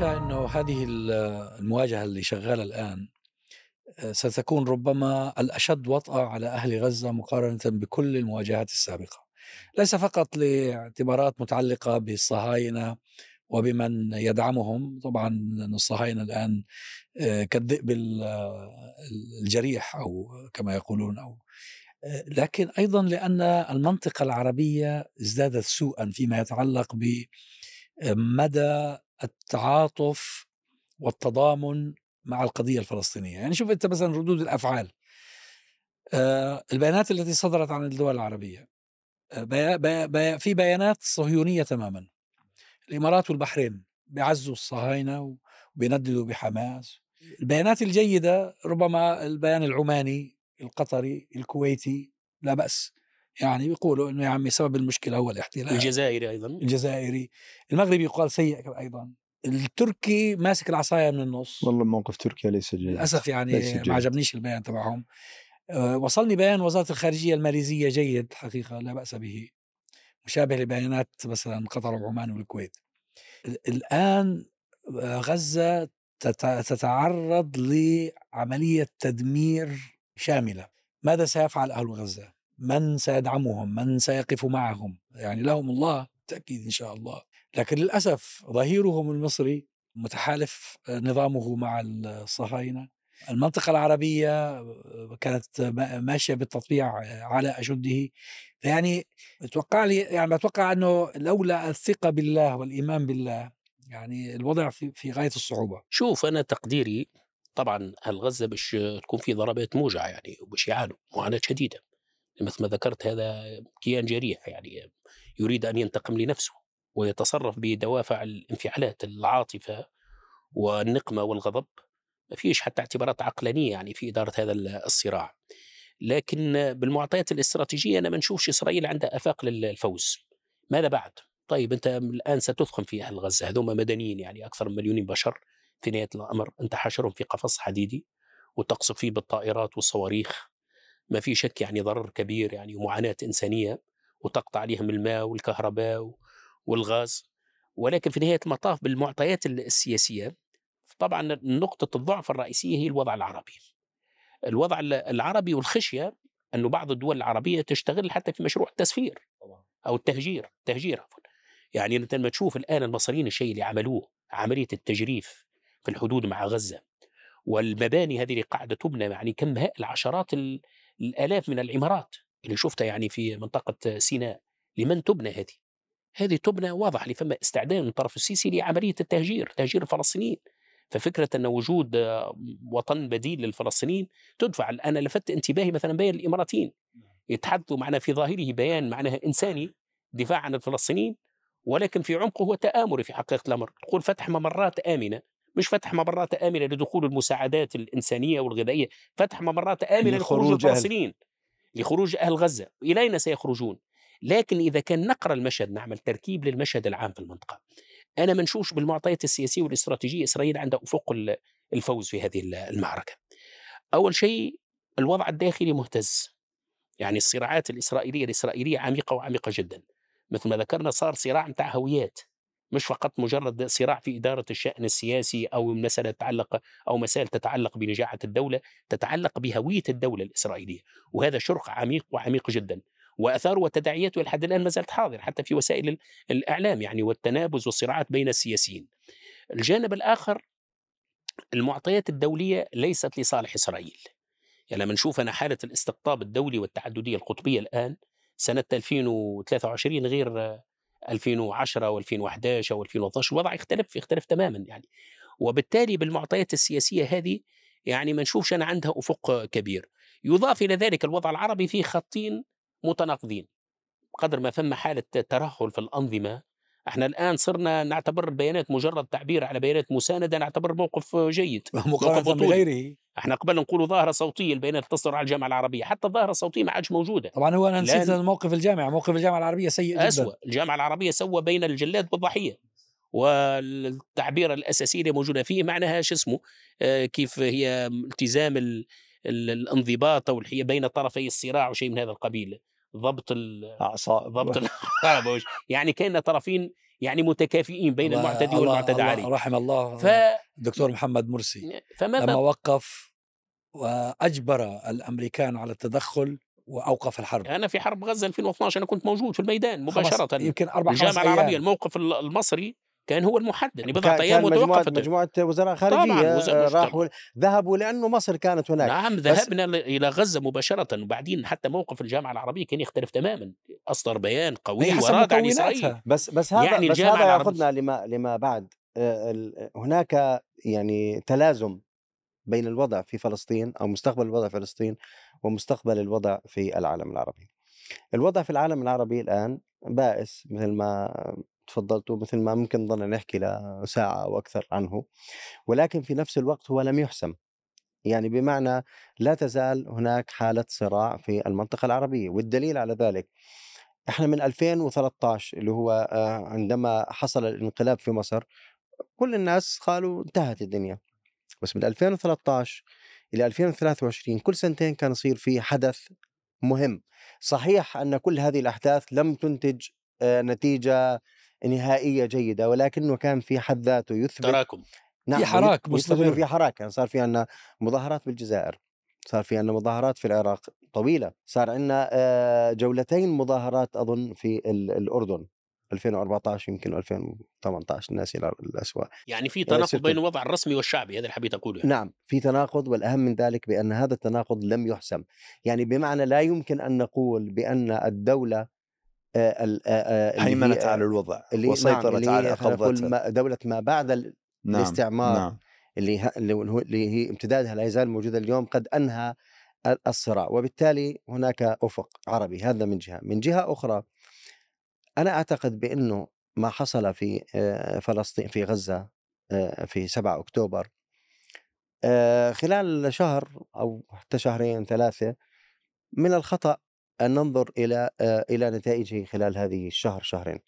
باشا إنه هذه المواجهة اللي شغالة الآن آه، ستكون ربما الأشد وطأة على أهل غزة مقارنة بكل المواجهات السابقة. ليس فقط لاعتبارات متعلقة بالصهاينة وبمن يدعمهم، طبعا الصهاينة الآن آه، كالذئب الجريح أو كما يقولون أو آه، لكن أيضا لأن المنطقة العربية ازدادت سوءا فيما يتعلق بمدى التعاطف والتضامن مع القضية الفلسطينية. يعني شوف أنت مثلا ردود الأفعال آه، البيانات التي صدرت عن الدول العربية آه، في بيانات صهيونية تماما. الإمارات والبحرين بيعزوا الصهاينة وبينددوا بحماس. البيانات الجيدة ربما البيان العماني القطري الكويتي لا بأس. يعني بيقولوا إنه يا عمي سبب المشكلة هو الاحتلال. الجزائري أيضا. الجزائري. المغربي يقال سيء أيضا. التركي ماسك العصاية من النص. والله موقف تركيا ليس جيد. للأسف يعني ما عجبنيش البيان تبعهم. أه وصلني بيان وزارة الخارجية الماليزية جيد حقيقة لا بأس به. مشابه لبيانات مثلا قطر وعمان والكويت. الآن آه، غزة تتعرض لعملية تدمير شاملة. ماذا سيفعل أهل غزة؟ من سيدعمهم من سيقف معهم. يعني لهم الله تأكيد إن شاء الله. لكن للأسف ظهيرهم المصري متحالف نظامه مع الصهاينة. المنطقة العربية كانت ماشية بالتطبيع على أشده. يعني أتوقع لي يعني بتوقع أنه لولا الثقة بالله والإيمان بالله يعني الوضع في, في غاية الصعوبة. شوف أنا تقديري طبعا هل غزة باش تكون في ضربات موجعة يعني وباش يعانوا معاناة شديدة. مثل ما ذكرت هذا كيان جريح يعني يريد أن ينتقم لنفسه ويتصرف بدوافع الانفعالات العاطفة والنقمة والغضب. ما فيش حتى اعتبارات عقلانية يعني في إدارة هذا الصراع. لكن بالمعطيات الاستراتيجية أنا ما نشوفش إسرائيل عندها آفاق للفوز. ماذا بعد؟ طيب أنت الآن ستضخم في أهل غزة هذوم مدنيين يعني أكثر من مليونين بشر في نهاية الأمر. أنت حاشرهم في قفص حديدي وتقصف فيه بالطائرات والصواريخ. ما في شك يعني ضرر كبير يعني ومعاناة إنسانية وتقطع عليهم الماء والكهرباء والغاز. ولكن في نهاية المطاف بالمعطيات السياسية طبعا نقطة الضعف الرئيسية هي الوضع العربي. الوضع العربي والخشية أنه بعض الدول العربية تشتغل حتى في مشروع التسفير أو التهجير التهجير يعني أنت لما تشوف الآن المصريين الشيء اللي عملوه عملية التجريف في الحدود مع غزة والمباني هذه اللي قاعدة تبنى يعني كم العشرات الآلاف من العمارات اللي شفتها يعني في منطقة سيناء لمن تبنى هذه؟ هذه تبنى واضح لفما استعداد من الطرف السيسي لعملية التهجير، تهجير الفلسطينيين. ففكرة أن وجود وطن بديل للفلسطينيين تدفع. أنا لفت انتباهي مثلا بين الإماراتيين. يتحدثوا معنا في ظاهره بيان معناها إنساني دفاع عن الفلسطينيين ولكن في عمقه هو تآمري في حقيقة الأمر، تقول فتح ممرات آمنة. مش فتح ممرات آمنة لدخول المساعدات الإنسانية والغذائية فتح ممرات آمنة لخروج الفلسطينيين لخروج أهل غزة إلى أين سيخرجون. لكن إذا كان نقرأ المشهد نعمل تركيب للمشهد العام في المنطقة. أنا ما نشوفش بالمعطيات السياسية والاستراتيجية إسرائيل عندها أفق الفوز في هذه المعركة. أول شيء الوضع الداخلي مهتز. يعني الصراعات الإسرائيلية الإسرائيلية عميقة وعميقة جدا. مثل ما ذكرنا صار صراع متاع هويات. مش فقط مجرد صراع في إدارة الشأن السياسي أو مسألة تتعلق أو مسائل تتعلق بنجاحة الدولة تتعلق بهوية الدولة الإسرائيلية. وهذا شرق عميق وعميق جدا. وأثاره وتداعياته لحد الآن ما زالت حاضر حتى في وسائل الإعلام يعني والتنابز والصراعات بين السياسيين. الجانب الآخر المعطيات الدولية ليست لصالح إسرائيل. يعني لما نشوف أنا حالة الاستقطاب الدولي والتعددية القطبية الآن سنة 2023 غير 2010 و2011 و2012 الوضع يختلف يختلف تماما يعني. وبالتالي بالمعطيات السياسية هذه يعني ما نشوفش أنا عندها أفق كبير. يضاف إلى ذلك الوضع العربي فيه خطين متناقضين. قدر ما ثم حالة ترهل في الأنظمة إحنا الآن صرنا نعتبر البيانات مجرد تعبير على بيانات مساندة نعتبر موقف جيد مقارنة بغيره. إحنا قبل نقول ظاهرة صوتية البيانات تصدر على الجامعة العربية حتى الظاهرة الصوتية ما عادش موجودة. طبعا هو أنا نسيت موقف الجامعة موقف الجامعة العربية سيء جدا. أسوأ الجامعة العربية سوى بين الجلاد والضحية والتعبير الأساسي اللي موجودة فيه معناها شو اسمه آه كيف هي التزام ال الانضباط أو الحية بين طرفي الصراع وشيء من هذا القبيل. ضبط الاعصاب ضبط يعني كأن طرفين يعني متكافئين بين المعتدي والمعتدى عليه. رحم الله ف الدكتور محمد مرسي. فماذا لما وقف وأجبر الأمريكان على التدخل وأوقف الحرب. أنا في حرب غزة 2012 أنا كنت موجود في الميدان مباشرة. يمكن أربع خمس الجامعة العربيه. الموقف ال- المصري كان هو المحدد يعني كان أيام وتوقفت مجموعة وزراء وزراء آه،. راحوا ذهبوا لأنه مصر كانت هناك نعم ذهبنا إلى غزة مباشرة وبعدين حتى موقف الجامعة العربية كان يختلف تماما أصدر بيان قوي وراد عن اسرائيل بس بس هذا يعني بس هذا. يأخذنا لما لما بعد آه، هناك يعني تلازم بين الوضع في فلسطين أو مستقبل الوضع في فلسطين ومستقبل الوضع في العالم العربي. الوضع في العالم العربي الآن بائس مثل ما تفضلتوا مثل ما ممكن ضلنا نحكي لساعه أو أكثر عنه ولكن في نفس الوقت هو لم يحسم. يعني بمعنى لا تزال هناك حالة صراع في المنطقة العربية والدليل على ذلك إحنا من 2013 اللي هو آه، عندما حصل الانقلاب في مصر كل الناس قالوا انتهت الدنيا بس من 2013 إلى 2023 كل سنتين كان يصير في حدث مهم صحيح أن كل هذه الأحداث لم تنتج آه، نتيجة نهائية جيدة ولكنه كان في حد ذاته يثبت تراكم نعم حراك ويثبت إنه مستمر. في حراك يعني صار في عندنا مظاهرات بالجزائر صار في عندنا مظاهرات في العراق طويلة صار عندنا آه، جولتين مظاهرات أظن في ال- الأردن 2014 يمكن 2018 ناسي الأسواق يعني في آه، تناقض بين الوضع الرسمي والشعبي هذا اللي حبيت أقوله يعني. نعم في تناقض والأهم من ذلك بأن هذا التناقض لم يحسم يعني بمعنى لا يمكن أن نقول بأن الدولة هيمنت هي- على الوضع اللي نعم وسيطرت اللي على نقول قبضتها ما- بعد نعم الاستعمار نعم. اللي ه- اللي هي امتدادها لا يزال موجودا اليوم قد أنهى ال- الصراع. وبالتالي هناك أفق عربي هذا من جهة. من جهة أخرى أنا أعتقد بأنه ما حصل في آه، فلسطين في غزة آه، في 7 أكتوبر آه، خلال شهر أو حتى شهرين ثلاثة من الخطأ أن ننظر إلى آه، إلى نتائجه خلال هذه الشهر شهرين.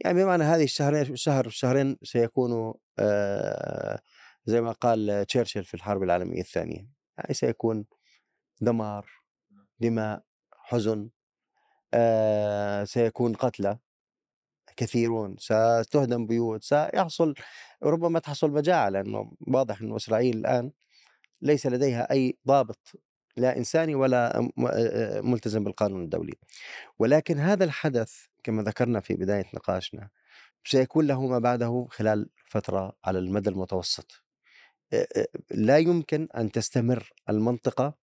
يعني بمعنى هذه الشهرين الشهر شهرين سيكونوا آه، زي ما قال تشرشل في الحرب العالمية الثانية. يعني سيكون دمار دماء حزن آه، سيكون قتلى كثيرون ستهدم بيوت سيحصل ربما تحصل مجاعة لأنه واضح أن إسرائيل الآن ليس لديها أي ضابط لا إنساني ولا ملتزم بالقانون الدولي. ولكن هذا الحدث كما ذكرنا في بداية نقاشنا سيكون له ما بعده خلال فترة على المدى المتوسط. لا يمكن أن تستمر المنطقة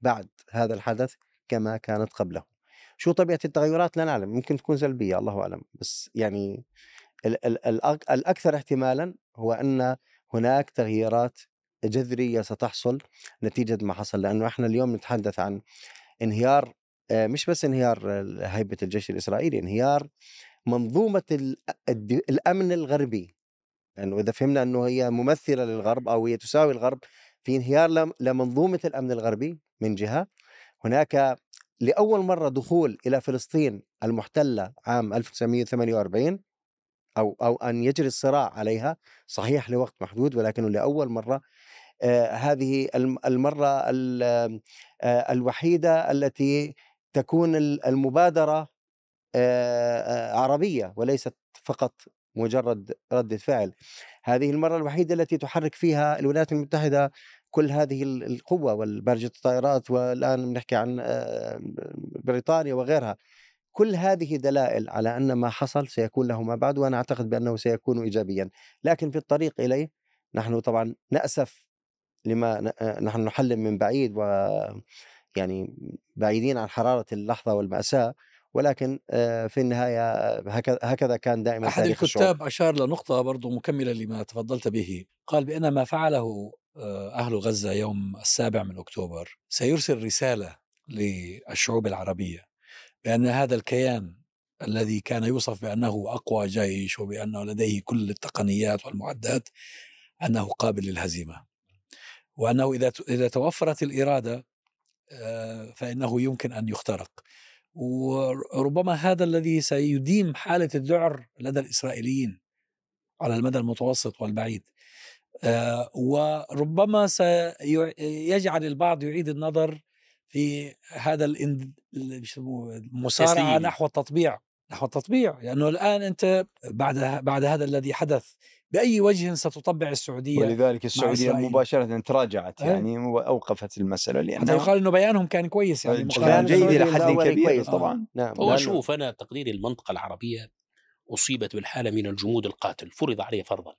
بعد هذا الحدث كما كانت قبله. شو طبيعة التغيرات؟ لا نعلم ممكن تكون سلبية الله أعلم. بس يعني ال- ال- الأك- الأكثر احتمالا هو أن هناك تغييرات جذرية ستحصل نتيجة ما حصل لأنه إحنا اليوم نتحدث عن انهيار آه، مش بس انهيار هيبة الجيش الإسرائيلي انهيار منظومة ال- الد- الأمن الغربي. لأنه إذا فهمنا أنه هي ممثلة للغرب أو هي تساوي الغرب في انهيار لم- لمنظومة الأمن الغربي من جهة. هناك لأول مرة دخول إلى فلسطين المحتلة عام 1948 أو أو أن يجري الصراع عليها صحيح لوقت محدود ولكنه لأول مرة آه هذه الم- المرة ال- آه الوحيدة التي تكون ال- المبادرة آه آه عربية وليست فقط مجرد ردة فعل. هذه المرة الوحيدة التي تحرك فيها الولايات المتحدة كل هذه ال- القوة والبرجة الطائرات والآن بنحكي عن آه، بريطانيا وغيرها. كل هذه دلائل على أن ما حصل سيكون له ما بعد وأنا أعتقد بأنه سيكون إيجابيا. لكن في الطريق إليه نحن طبعا نأسف لما آه، نحن نحلم من بعيد و يعني بعيدين عن حرارة اللحظة والمأساة ولكن آه، في النهاية آه، هكذا هكذا كان دائما أحد تاريخ الشعوب. الكتاب أشار لنقطة برضو مكملة لما تفضلت به قال بأن ما فعله أهل غزة يوم السابع من أكتوبر سيرسل رسالة للشعوب العربية بأن هذا الكيان الذي كان يوصف بأنه أقوى جيش وبأنه لديه كل التقنيات والمعدات أنه قابل للهزيمة وأنه إذا إذا توفرت الإرادة آه، فإنه يمكن أن يخترق. وربما هذا الذي سيديم حالة الذعر لدى الإسرائيليين على المدى المتوسط والبعيد. آه، وربما سيجعل البعض يعيد النظر في هذا المسارعة. نحو التطبيع. نحو التطبيع لأنه الآن أنت بعد بعد هذا الذي حدث بأي وجه ستطبع السعودية ولذلك السعودية إسرائيل. مباشرة تراجعت أي. يعني واوقفت المسألة حتى لأنه يقال إنه بيانهم كان كويس يعني كان جيد إلى السعودية حد كبير كويس. طبعا نعم هو لأنه- شوف أنا تقديري المنطقة العربية أصيبت بالحالة من الجمود القاتل فرض عليه فرضا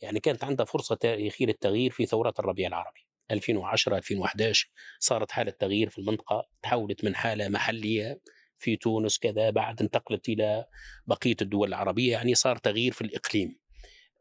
يعني كانت عندها فرصة تاريخيه للتغيير في ثورات الربيع العربي 2010 2011 صارت حالة تغيير في المنطقة تحولت من حالة محلية في تونس كذا بعد انتقلت إلى بقية الدول العربية يعني صار تغيير في الإقليم.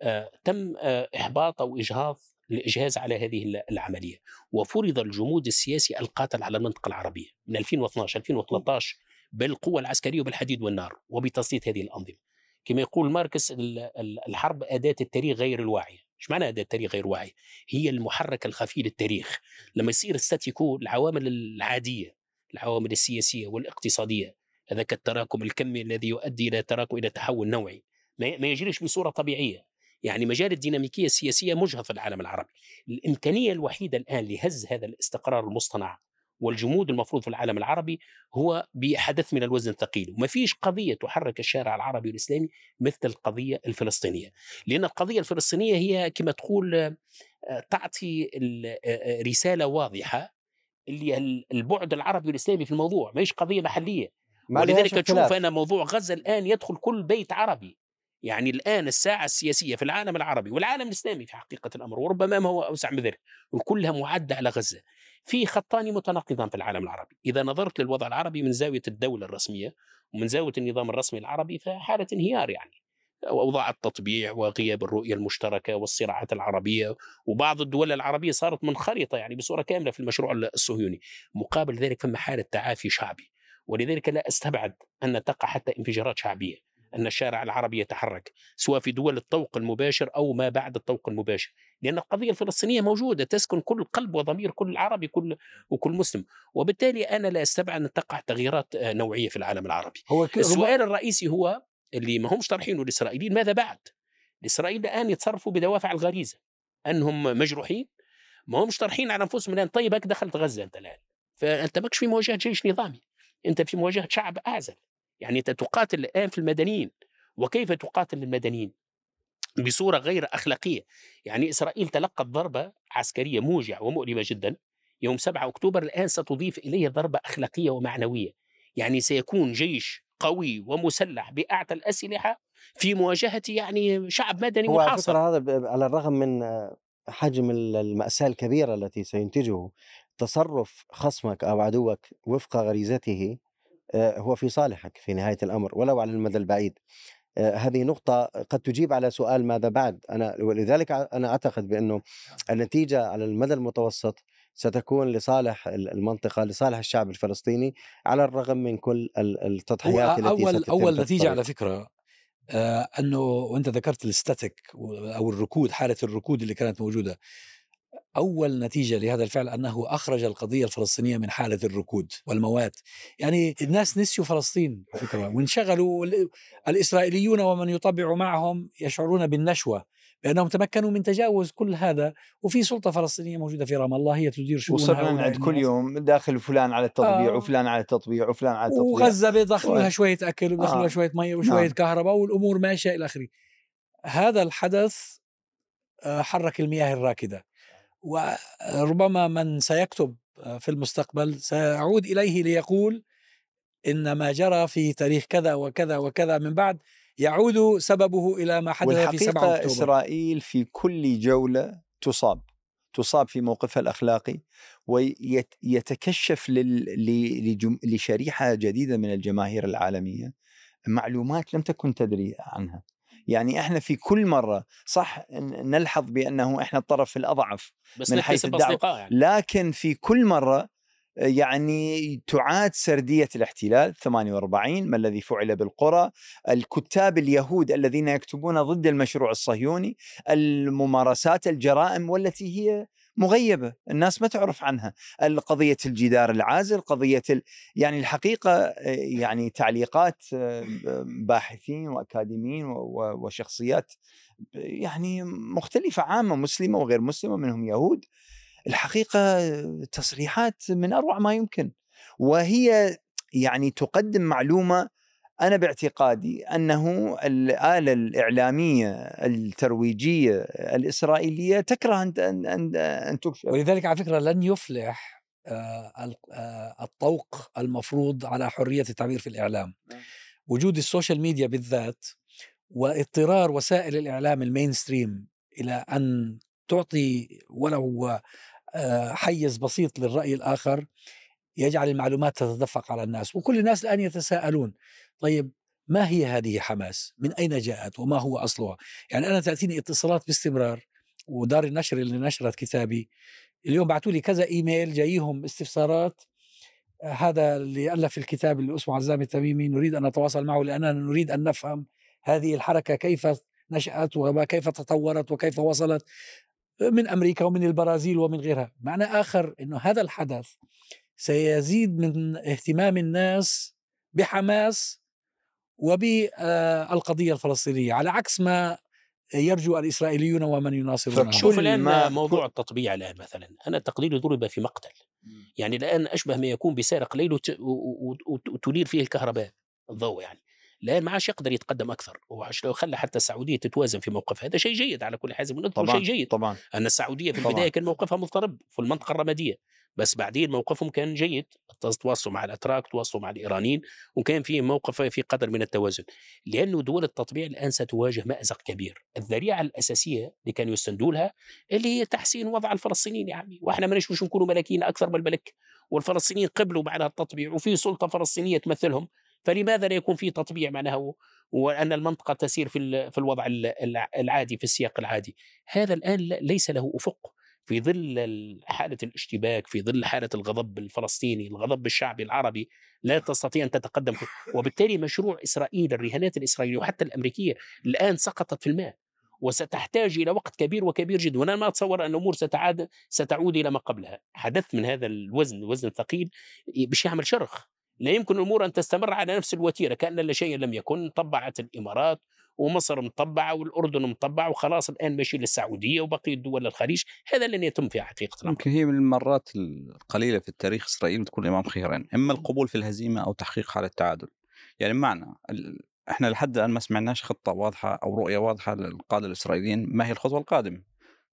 آه تم آه احباط أو إجهاض الاجهاز على هذه ال- العملية. وفرض الجمود السياسي القاتل على المنطقة العربية من 2012 2013 بالقوة العسكرية وبالحديد والنار وبتسليط هذه الأنظمة. كما يقول ماركس ال- ال- الحرب أداة التاريخ غير الواعية. إيش معنى أداة التاريخ غير واعية؟ هي المحرك الخفي للتاريخ. لما يصير ستاتيكو العوامل العادية العوامل السياسية والاقتصادية. هذاك التراكم الكمي الذي يؤدي إلى تراكم إلى تحول نوعي. ما يجريش بصورة طبيعية. يعني مجال الديناميكية السياسية مجهض في العالم العربي. الإمكانية الوحيدة الآن لهز هذا الاستقرار المصطنع والجمود المفروض في العالم العربي هو بحدث من الوزن الثقيل. وما فيش قضية تحرك الشارع العربي والإسلامي مثل القضية الفلسطينية. لأن القضية الفلسطينية هي كما تقول آه، تعطي آه، آه، رسالة واضحة اللي ال- البعد العربي والإسلامي في الموضوع ماهيش قضية محلية. ما ولذلك تشوف. أنا موضوع غزة الآن يدخل كل بيت عربي. يعني الآن الساعة السياسية في العالم العربي والعالم الإسلامي في حقيقة الأمر وربما ما هو أوسع من ذلك وكلها معدة على غزة. في خطان متناقضان في العالم العربي. إذا نظرت للوضع العربي من زاوية الدولة الرسمية ومن زاوية النظام الرسمي العربي فحالة انهيار يعني. أوضاع التطبيع وغياب الرؤية المشتركة والصراعات العربية وبعض الدول العربية صارت منخرطة يعني بصورة كاملة في المشروع الصهيوني مقابل ذلك فما حالة تعافي شعبي. ولذلك لا أستبعد أن تقع حتى انفجارات شعبية أن الشارع العربي يتحرك سواء في دول الطوق المباشر أو ما بعد الطوق المباشر. لأن القضية الفلسطينية موجودة تسكن كل قلب وضمير كل عربي كل وكل مسلم. وبالتالي أنا لا أستبعد أن تقع تغييرات آه، نوعية في العالم العربي. هو السؤال الرئيسي هو اللي ما همش طرحينه الاسرائيليين ماذا بعد؟ الاسرائيليين الآن يتصرفوا بدوافع الغريزة أنهم مجروحين ما همش طرحين على أنفسهم الآن. طيب هيك دخلت غزة أنت الآن؟ فأنت ماكش في مواجهة جيش نظامي أنت في مواجهة شعب أعزل. يعني أنت تقاتل الآن في المدنيين وكيف تقاتل المدنيين؟ بصورة غير أخلاقية. يعني إسرائيل تلقت ضربة عسكرية موجعة ومؤلمة جدا يوم 7 أكتوبر الآن ستضيف اليه ضربة أخلاقية ومعنوية. يعني سيكون جيش قوي ومسلح بأعتى الأسلحة في مواجهة يعني شعب مدني محاصر هذا على الرغم من حجم ال- المأساة الكبيرة التي سينتجه تصرف خصمك أو عدوك وفق غريزته آه، هو في صالحك في نهاية الأمر ولو على المدى البعيد. آه، هذه نقطة قد تجيب على سؤال ماذا بعد. أنا ولذلك أنا أعتقد بأنه النتيجة على المدى المتوسط ستكون لصالح ال- المنطقة لصالح الشعب الفلسطيني على الرغم من كل التضحيات التي في نتيجة الطريق. على فكرة آه أنه وأنت ذكرت الستاتيك أو الركود حالة الركود اللي كانت موجودة. أول نتيجة لهذا الفعل أنه أخرج القضية الفلسطينية من حالة الركود والموات. يعني الناس نسيوا فلسطين فكرة وانشغلوا ال- الإسرائيليون ومن يطبع معهم يشعرون بالنشوة. بانهم تمكنوا من تجاوز كل هذا وفي سلطة فلسطينية موجودة في رام الله هي تدير شؤون وصرنا نعد كل. يوم داخل فلان على التطبيع آه. وفلان على التطبيع وفلان على التطبيع وغزة بيدخلوا لها شوية أكل وبيدخلوا لها آه. شوية مية وشوية نعم. كهرباء والأمور ماشية إلى آخره. هذا الحدث آه، حرك المياه الراكدة وربما من سيكتب آه، في المستقبل سيعود إليه ليقول ان ما جرى في تاريخ كذا وكذا وكذا من بعد يعود سببه إلى ما حدث في 7 والحقيقة أكتوبر. إسرائيل في كل جولة تصاب تصاب في موقفها الأخلاقي ويتكشف لشريحة جديدة من الجماهير العالمية معلومات لم تكن تدري عنها يعني إحنا في كل مرة صح نلحظ بأنه إحنا الطرف الأضعف بس من حيث. أصدقاء يعني لكن في كل مرة يعني تعاد سردية الاحتلال 48 ما الذي فعل بالقرى الكتاب اليهود الذين يكتبون ضد المشروع الصهيوني الممارسات الجرائم والتي هي مغيبة الناس ما تعرف عنها. قضية الجدار العازل قضية ال... يعني الحقيقة آه، يعني تعليقات آه، باحثين وأكاديميين و- و- وشخصيات يعني مختلفة عامة مسلمة وغير مسلمة منهم يهود. الحقيقة تصريحات من أروع ما يمكن وهي يعني تقدم معلومة أنا باعتقادي أنه الآلة الإعلامية الترويجية الإسرائيلية تكره أن أن أن تكشف ولذلك على فكرة لن يفلح آه، آه، الطوق المفروض على حرية التعبير في الإعلام نعم. وجود ال social media بالذات واضطرار وسائل الإعلام ال mainstream إلى أن تعطي ولو حيز بسيط للرأي الآخر يجعل المعلومات تتدفق على الناس وكل الناس الآن يتساءلون طيب ما هي هذه حماس؟ من أين جاءت؟ وما هو أصلها؟ يعني أنا تأتيني اتصالات باستمرار ودار النشر اللي نشرت كتابي اليوم بعثوا لي كذا إيميل جايهم استفسارات آه، هذا اللي الف الكتاب اللي اسمه عزام التميمي نريد أن نتواصل معه لأننا نريد أن نفهم هذه الحركة كيف نشأت وكيف تطورت وكيف وصلت من أمريكا ومن البرازيل ومن غيرها، معنى آخر إنه هذا الحدث سيزيد من اهتمام الناس بحماس وبالقضيه الفلسطينية على عكس ما يرجو الإسرائيليون ومن يناصرونهم شوف الآن موضوع التطبيع الآن مثلا. أنا تقديري ضرب في مقتل. يعني الآن أشبه ما يكون بسارق ليل وتنير فيه الكهرباء الضوء يعني. الان ما عادش يقدر يتقدم أكثر وعش لو خلى حتى السعودية تتوازن في موقفها. هذا شيء جيد على كل حال ونذكر طبعا شيء جيد طبعا. أن السعودية في طبعاً. البداية كان موقفها مضطرب في المنطقة الرمادية بس بعدين موقفهم كان جيد. تواصلوا مع الأتراك تواصلوا مع الإيرانيين وكان في موقف في قدر من التوازن. لأنه دول التطبيع الآن ستواجه مأزق كبير. الذريعة الأساسية اللي كانوا يستندوا لها اللي هي تحسين وضع الفلسطينيين يا عمي. وإحنا ما نشوفش نكونوا ملاكين أكثر من الملك والفلسطينيين قبلوا بعد التطبيع وفي سلطة فلسطينية تمثلهم. فلماذا لا يكون في تطبيع معناها وأن المنطقة تسير في في الوضع ال- الع- العادي في السياق العادي؟ هذا الآن لا- ليس له أفق. في ظل ال- حالة الاشتباك في ظل حالة الغضب الفلسطيني الغضب الشعبي العربي لا تستطيع أن تتقدم. وبالتالي مشروع إسرائيل الرهانات الإسرائيلية وحتى الأمريكية الآن سقطت في الماء. وستحتاج إلى وقت كبير وكبير جدا. وأنا ما أتصور أن الأمور ستعاد ستعود إلى ما قبلها. حدث من هذا الوزن الوزن الثقيل باش يعمل شرخ. لا يمكن الأمور أن تستمر على نفس الوتيرة كأن لا شيء لم يكن طبعت الإمارات ومصر مطبعة والأردن مطبعة وخلاص الآن ماشي للسعودية وبقية دول الخليج. هذا لن يتم في حقيقة الأمر. يمكن هي من المرات القليلة في التاريخ إسرائيل تكون إمام خيارين إما القبول في الهزيمة أو تحقيق حالة تعادل. يعني معنى إحنا لحد الآن ما سمعناش خطة واضحة أو رؤية واضحة للقادة الإسرائيليين ما هي الخطوة القادمة.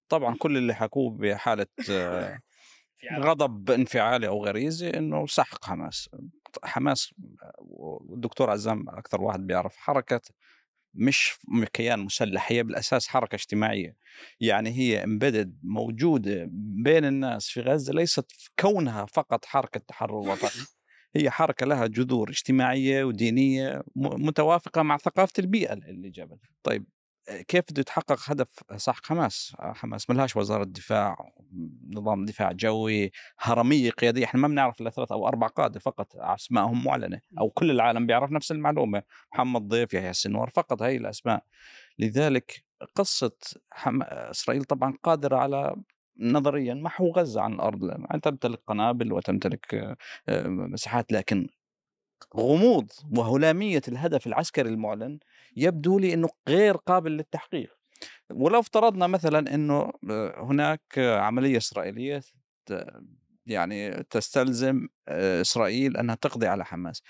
طبعا كل اللي حكوه بحالة غضب انفعالي أو غريزي إنه سحق حماس. حماس والدكتور عزام أكثر واحد بيعرف حركة مش كيان مسلح هي بالأساس حركة اجتماعية. يعني هي امبيدد موجودة بين الناس في غزة ليست في كونها فقط حركة تحرر وطني. هي حركة لها جذور اجتماعية ودينية متوافقة مع ثقافة البيئة اللي جابتها. طيب كيف بده يتحقق هدف؟ سحق حماس؟ حماس ملهاش وزارة دفاع، نظام دفاع جوي، هرمية قيادية، إحنا ما بنعرف إلا ثلاث أو أربع قادة فقط أسمائهم معلنة، أو كل العالم بيعرف نفس المعلومة، محمد ضيف، يحيى السنوار، فقط هي الأسماء. لذلك قصة حم... إسرائيل طبعا قادرة على نظريا محو غزة عن الأرض لأن تمتلك قنابل وتمتلك آه، مساحات لكن غموض وهلامية الهدف العسكري المعلن يبدو لي إنه غير قابل للتحقيق. ولو افترضنا مثلا إنه آه، هناك عملية إسرائيلية ت- يعني تستلزم آه، إسرائيل أنها تقضي على حماس.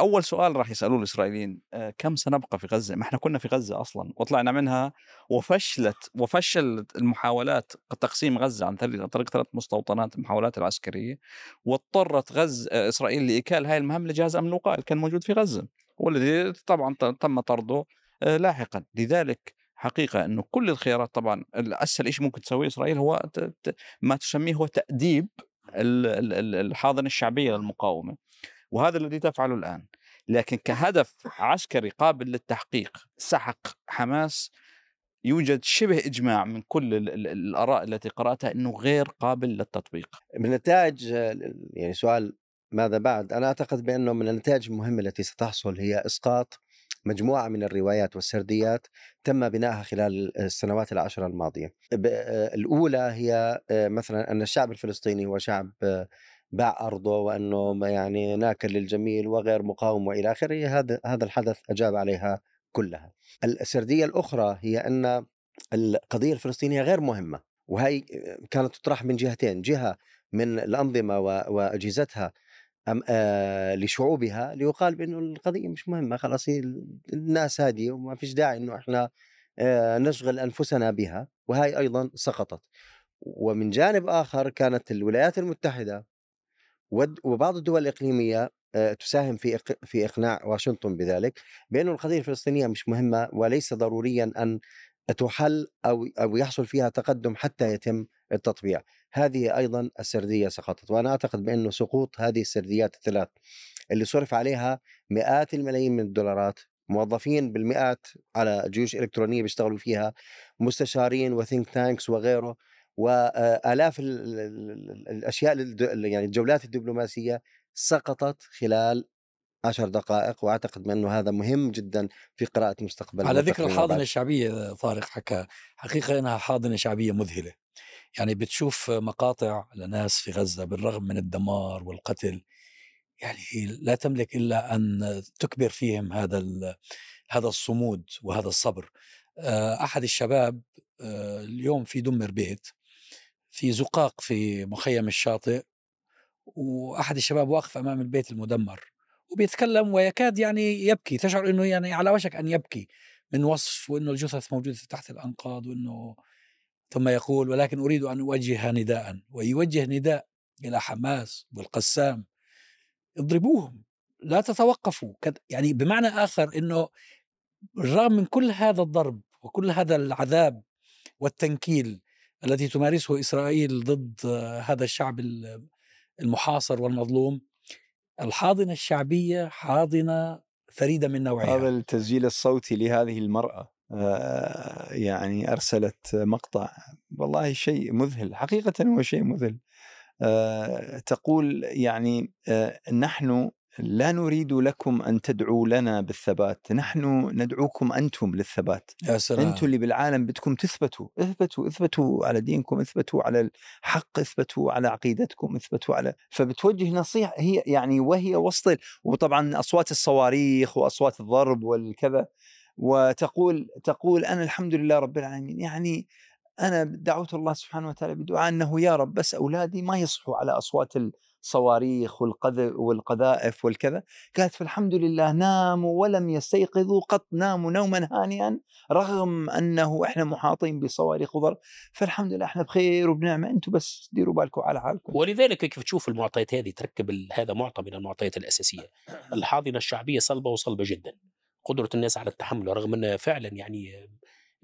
أول سؤال راح يسألوه الإسرائيليين آه، كم سنبقى في غزة؟ ما إحنا كنا في غزة أصلا وطلعنا منها وفشلت وفشلت المحاولات تقسيم غزة عن طريق ثلاث مستوطنات المحاولات العسكرية واضطرت غزه آه، إسرائيل لإيكال هاي المهام لجهاز أمن الوقائي كان موجود في غزة والذي طبعا تم طرده آه، لاحقا لذلك حقيقة إنه كل الخيارات طبعا الاسهل شيء ممكن تسويه إسرائيل هو ما تسميه هو تأديب ال- ال- ال- الحاضنة الشعبية للمقاومة وهذا الذي تفعله الآن لكن كهدف عسكري قابل للتحقيق سحق حماس يوجد شبه إجماع من كل ال- ال- الآراء التي قرأتها إنه غير قابل للتطبيق من نتائج يعني سؤال ماذا بعد؟ أنا أعتقد بأنه من النتائج المهمه التي ستحصل هي إسقاط مجموعة من الروايات والسرديات تم بنائها خلال السنوات العشرة الماضية. آه، الأولى هي آه، مثلا أن الشعب الفلسطيني هو شعب آه، باع أرضه وأنه ما يعني ناكل للجميل وغير مقاوم وإلى آخره، هذا هذا الحدث أجاب عليها كلها. السردية الأخرى هي أن القضية الفلسطينية غير مهمة وهي كانت تطرح من جهتين، جهة من الأنظمة و- وأجهزتها أم آه لشعوبها ليقال بأنه القضية مش مهمة خلاص الناس هاديه وما فيش داعي إنه إحنا آه نشغل أنفسنا بها وهي أيضا سقطت ومن جانب آخر كانت الولايات المتحدة ود- وبعض الدول الإقليمية آه، تساهم في في إقناع واشنطن بذلك بانه القضية الفلسطينية مش مهمة وليس ضروريا أن تحل أو أو يحصل فيها تقدم حتى يتم التطبيع. هذه أيضا السردية سقطت وأنا أعتقد بانه سقوط هذه السرديات الثلاث اللي صرف عليها مئات الملايين من الدولارات موظفين بالمئات على جيوش إلكترونية بيشتغلوا فيها مستشارين وثينك تانكس وغيره وآلاف ال- ال- ال- الأشياء يعني الجولات الدبلوماسية سقطت خلال عشر دقائق وأعتقد بأنه هذا مهم جدا في قراءة مستقبل على ذكر وبعد. الشعبية طارق حكى حقيقة إنها حاضنة شعبية مذهلة. يعني بتشوف مقاطع لناس في غزة بالرغم من الدمار والقتل يعني لا تملك إلا أن تكبر فيهم هذا هذا الصمود وهذا الصبر. آه، أحد الشباب آه، اليوم في دمر بيت. في زقاق في مخيم الشاطئ وأحد الشباب واقف أمام البيت المدمر وبيتكلم ويكاد يعني يبكي تشعر أنه يعني على وشك أن يبكي من وصف وأنه الجثث موجودة تحت الأنقاض وأنه ثم يقول ولكن أريد أن أوجه نداء. ويوجه نداء إلى حماس والقسام. اضربوهم لا تتوقفوا. يعني بمعنى آخر أنه بالرغم من كل هذا الضرب وكل هذا العذاب والتنكيل الذي تمارسه إسرائيل ضد هذا الشعب ال- المحاصر والمظلوم. الحاضنة الشعبية حاضنة فريدة من هذا نوعها التسجيل الصوتي لهذه المرأة آه، يعني أرسلت مقطع. والله شيء مذهل حقيقة هو شيء مذهل. آه، تقول يعني آه، نحن لا نريد لكم أن تدعوا لنا بالثبات. نحن ندعوكم أنتم للثبات. يا سلام. أنتم اللي بالعالم بدكم تثبتوا. اثبتوا اثبتوا على دينكم اثبتوا على الحق اثبتوا على عقيدتكم اثبتوا على فبتوجه نصيحة. هي يعني وهي وسط وطبعا أصوات الصواريخ وأصوات الضرب والكذا. وتقول تقول أنا الحمد لله رب العالمين. يعني أنا دعوت الله سبحانه وتعالى بدعاء أنه يا رب بس أولادي ما يصحوا على أصوات الصواريخ والقذائف والكذا. قالت فالحمد لله ناموا ولم يستيقظوا قط ناموا نوما هانئا رغم أنه إحنا محاطين بصواريخ وضرب. فالحمد لله إحنا بخير وبنعمة. أنتم بس ديروا بالكم على حالكم. ولذلك كيف تشوف المعطيات هذه؟ تركب هذا معطى من المعطيات الأساسية. الحاضنة الشعبية صلبة وصلبة جدا. قدرة الناس على التحمل رغم انها فعلا يعني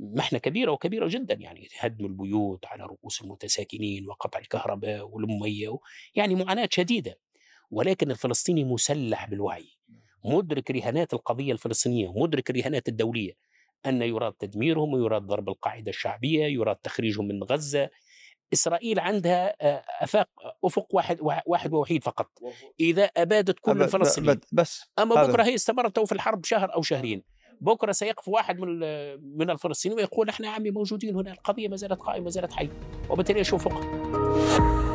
محنة كبيرة وكبيرة جدا يعني هدم البيوت على رؤوس المتساكنين وقطع الكهرباء والمية يعني معاناة شديدة. ولكن الفلسطيني مسلح بالوعي. مدرك رهانات القضية الفلسطينية ومدرك الرهانات الدولية أن يراد تدميرهم ويراد ضرب القاعدة الشعبية يراد تخريجهم من غزة. إسرائيل عندها آه، أفاق أفق واحد واحد ووحيد فقط. إذا أبادت كل الفلسطينيين. بس أما بكرة هي استمرت في الحرب شهر أو شهرين. بكرة سيقف واحد من من الفلسطينيين ويقول إحنا عمي موجودين هنا القضية ما زالت قائمة ما زالت حية. وبالتالي اشوفها